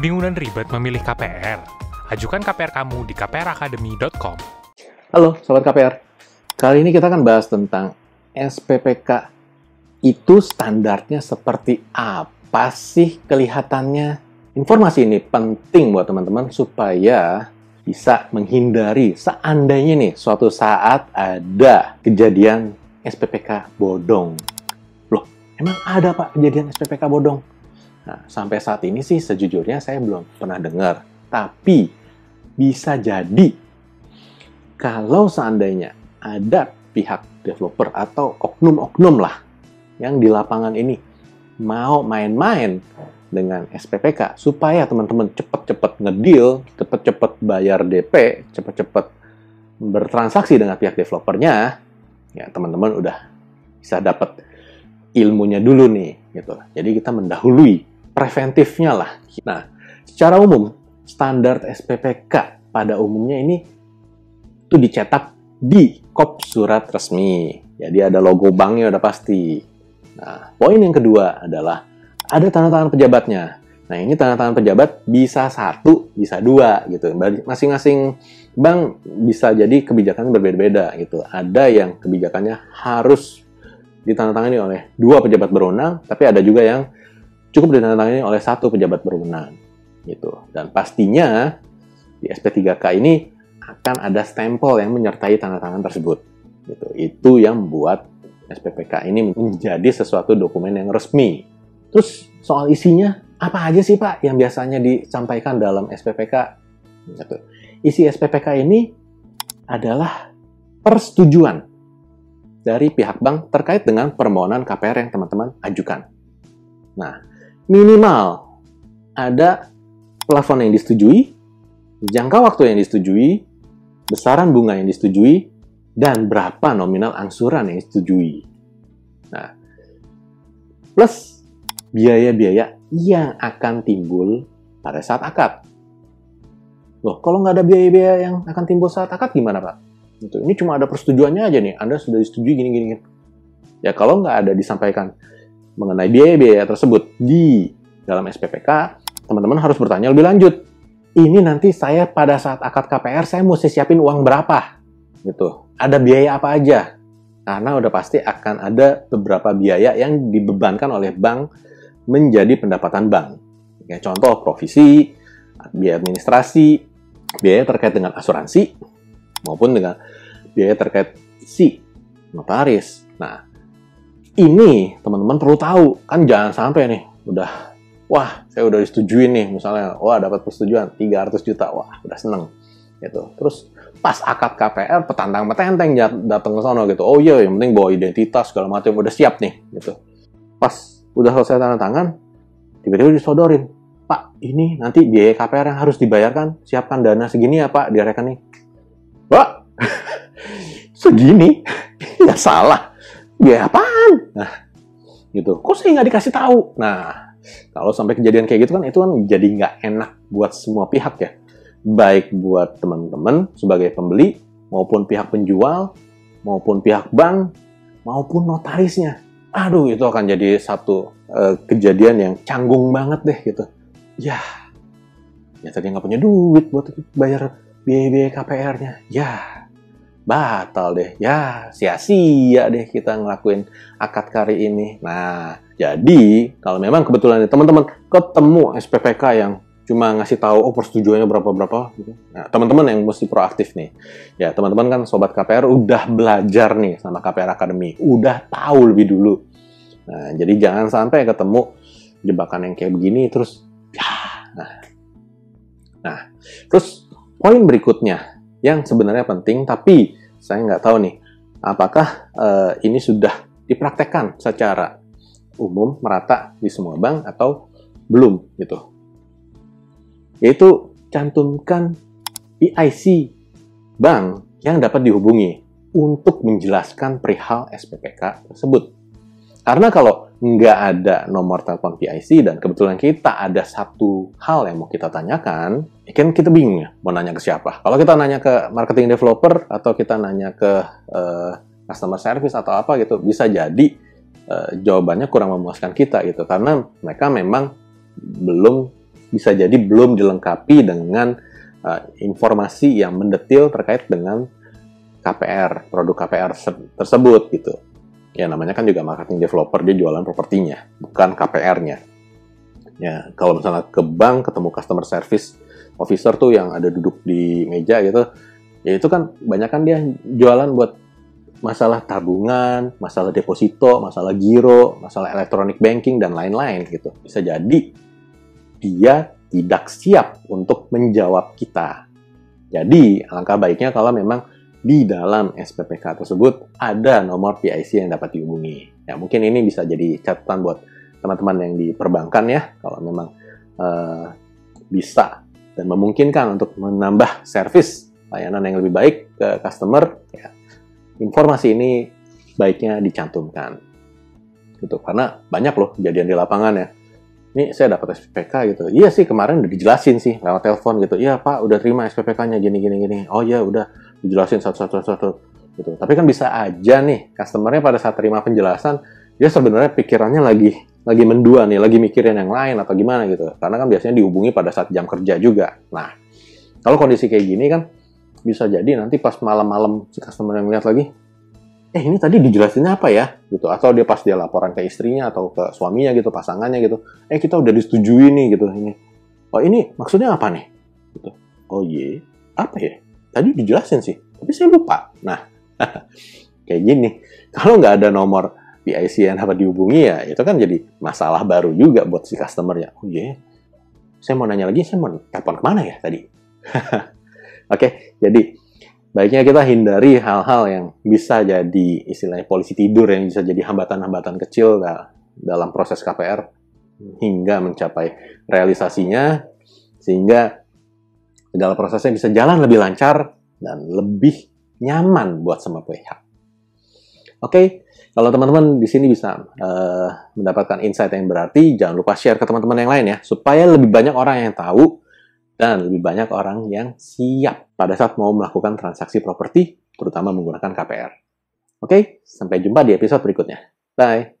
Bingung dan ribet memilih KPR? Ajukan KPR kamu di kpracademy.com. Halo Sobat KPR, kali ini kita akan bahas tentang SPPK itu standarnya seperti apa sih kelihatannya? Informasi ini penting buat teman-teman supaya bisa menghindari seandainya nih suatu saat ada kejadian SPPK bodong. Loh, emang ada Pak kejadian SPPK bodong? Nah, sampai saat ini sih sejujurnya saya belum pernah dengar. Tapi bisa jadi kalau seandainya ada pihak developer atau oknum-oknum lah yang di lapangan ini mau main-main dengan SPPK supaya teman-teman cepet-cepet ngedeal, cepet-cepet bayar DP, cepet-cepet bertransaksi dengan pihak developernya, ya teman-teman udah bisa dapat ilmunya dulu nih gitu. Jadi kita mendahului preventifnya lah. Nah, secara umum standar SPPK pada umumnya ini itu dicetak di kop surat resmi. Jadi ada logo banknya udah pasti. Nah, poin yang kedua adalah ada tanda tangan pejabatnya. Nah, ini tanda tangan pejabat bisa satu, bisa dua gitu. Masing-masing bank bisa jadi kebijakan berbeda-beda gitu. Ada yang kebijakannya harus ditandatangani oleh dua pejabat berwenang, tapi ada juga yang cukup ditandatangani oleh satu pejabat berwenang gitu. Dan pastinya di SP3K ini akan ada stempel yang menyertai tanda tangan tersebut. Gitu. Itu yang membuat SPPK ini menjadi sesuatu dokumen yang resmi. Terus soal isinya apa aja sih Pak yang biasanya disampaikan dalam SPPK? Gitu. Isi SPPK ini adalah persetujuan dari pihak bank terkait dengan permohonan KPR yang teman-teman ajukan. Nah, minimal ada plafon yang disetujui, jangka waktu yang disetujui, besaran bunga yang disetujui, dan berapa nominal angsuran yang disetujui. Nah, plus biaya-biaya yang akan timbul pada saat akad. Loh, kalau nggak ada biaya-biaya yang akan timbul saat akad gimana, Pak? Itu, ini cuma ada persetujuannya aja nih, Anda sudah disetujui gini-gini. Ya, kalau nggak ada disampaikan mengenai biaya-biaya tersebut di dalam SPPK, teman-teman harus bertanya lebih lanjut. Ini nanti saya pada saat akad KPR saya mesti siapin uang berapa? Gitu. Ada biaya apa aja? Karena udah pasti akan ada beberapa biaya yang dibebankan oleh bank menjadi pendapatan bank. Ya, contoh provisi, biaya administrasi, biaya terkait dengan asuransi, maupun dengan biaya terkait si notaris. Nah, ini teman-teman perlu tahu. Kan jangan sampai nih udah wah saya udah disetujuin nih misalnya wah dapat persetujuan 300 juta wah udah seneng gitu. Terus pas akad KPR petantang petenteng datang ke sana gitu. Oh iya yang penting bawa identitas segala macam udah siap nih gitu. Pas udah selesai tanda tangan tiba-tiba disodorin pak ini nanti biaya KPR yang harus dibayarkan siapkan dana segini ya pak di rekening wah segini? Ya salah biaya apaan? Nah, gitu. Kok saya nggak dikasih tahu? Nah, kalau sampai kejadian kayak gitu kan itu kan jadi nggak enak buat semua pihak ya. Baik buat teman-teman sebagai pembeli, maupun pihak penjual, maupun pihak bank, maupun notarisnya. Aduh, itu akan jadi satu uh, kejadian yang canggung banget deh gitu. Ya, ya tadi nggak punya duit buat bayar biaya-biaya KPR-nya. Ya, batal deh. Ya, sia-sia deh kita ngelakuin akad kari ini. Nah, jadi kalau memang kebetulan teman-teman ketemu SPPK yang cuma ngasih tahu oh persetujuannya berapa-berapa gitu. Nah, teman-teman yang mesti proaktif nih. Ya, teman-teman kan sobat KPR udah belajar nih sama KPR Academy, udah tahu lebih dulu. Nah, jadi jangan sampai ketemu jebakan yang kayak begini terus ya. Nah. Nah, terus poin berikutnya yang sebenarnya penting, tapi saya nggak tahu nih apakah uh, ini sudah dipraktekkan secara umum merata di semua bank atau belum gitu. Yaitu cantumkan PIC bank yang dapat dihubungi untuk menjelaskan perihal SPPK tersebut. Karena kalau nggak ada nomor telepon PIC dan kebetulan kita ada satu hal yang mau kita tanyakan, ya kan kita bingung ya mau nanya ke siapa. Kalau kita nanya ke marketing developer atau kita nanya ke uh, customer service atau apa gitu, bisa jadi uh, jawabannya kurang memuaskan kita gitu karena mereka memang belum bisa jadi belum dilengkapi dengan uh, informasi yang mendetil terkait dengan KPR, produk KPR tersebut gitu. Ya namanya kan juga marketing developer, dia jualan propertinya, bukan KPR-nya. Ya, kalau misalnya ke bank ketemu customer service officer tuh yang ada duduk di meja gitu, ya itu kan banyak kan dia jualan buat masalah tabungan, masalah deposito, masalah giro, masalah electronic banking dan lain-lain gitu. Bisa jadi dia tidak siap untuk menjawab kita. Jadi, alangkah baiknya kalau memang di dalam SPPK tersebut ada nomor PIC yang dapat dihubungi. Ya, mungkin ini bisa jadi catatan buat teman-teman yang di perbankan ya, kalau memang uh, bisa dan memungkinkan untuk menambah servis layanan yang lebih baik ke customer, ya, informasi ini baiknya dicantumkan. Gitu, karena banyak loh kejadian di lapangan ya. Ini saya dapat SPPK gitu. Iya sih kemarin udah dijelasin sih lewat telepon gitu. Iya Pak udah terima SPPK-nya gini gini gini. Oh iya udah dijelasin satu satu gitu. Tapi kan bisa aja nih customernya pada saat terima penjelasan dia sebenarnya pikirannya lagi lagi mendua nih, lagi mikirin yang lain atau gimana gitu. Karena kan biasanya dihubungi pada saat jam kerja juga. Nah, kalau kondisi kayak gini kan bisa jadi nanti pas malam-malam si customer yang lihat lagi, eh ini tadi dijelasinnya apa ya gitu atau dia pas dia laporan ke istrinya atau ke suaminya gitu pasangannya gitu eh kita udah disetujui nih gitu ini oh ini maksudnya apa nih gitu oh iya apa ya tadi dijelasin sih tapi saya lupa. Nah kayak gini. Kalau nggak ada nomor PIC yang dapat dihubungi ya itu kan jadi masalah baru juga buat si customer ya oh iya. Saya mau nanya lagi saya mau telepon ke mana ya tadi? Oke, jadi baiknya kita hindari hal-hal yang bisa jadi istilahnya polisi tidur yang bisa jadi hambatan-hambatan kecil dalam proses KPR hingga mencapai realisasinya sehingga segala prosesnya bisa jalan lebih lancar dan lebih nyaman buat semua pihak. Oke, kalau teman-teman di sini bisa uh, mendapatkan insight yang berarti, jangan lupa share ke teman-teman yang lain ya, supaya lebih banyak orang yang tahu dan lebih banyak orang yang siap pada saat mau melakukan transaksi properti, terutama menggunakan KPR. Oke, sampai jumpa di episode berikutnya. Bye.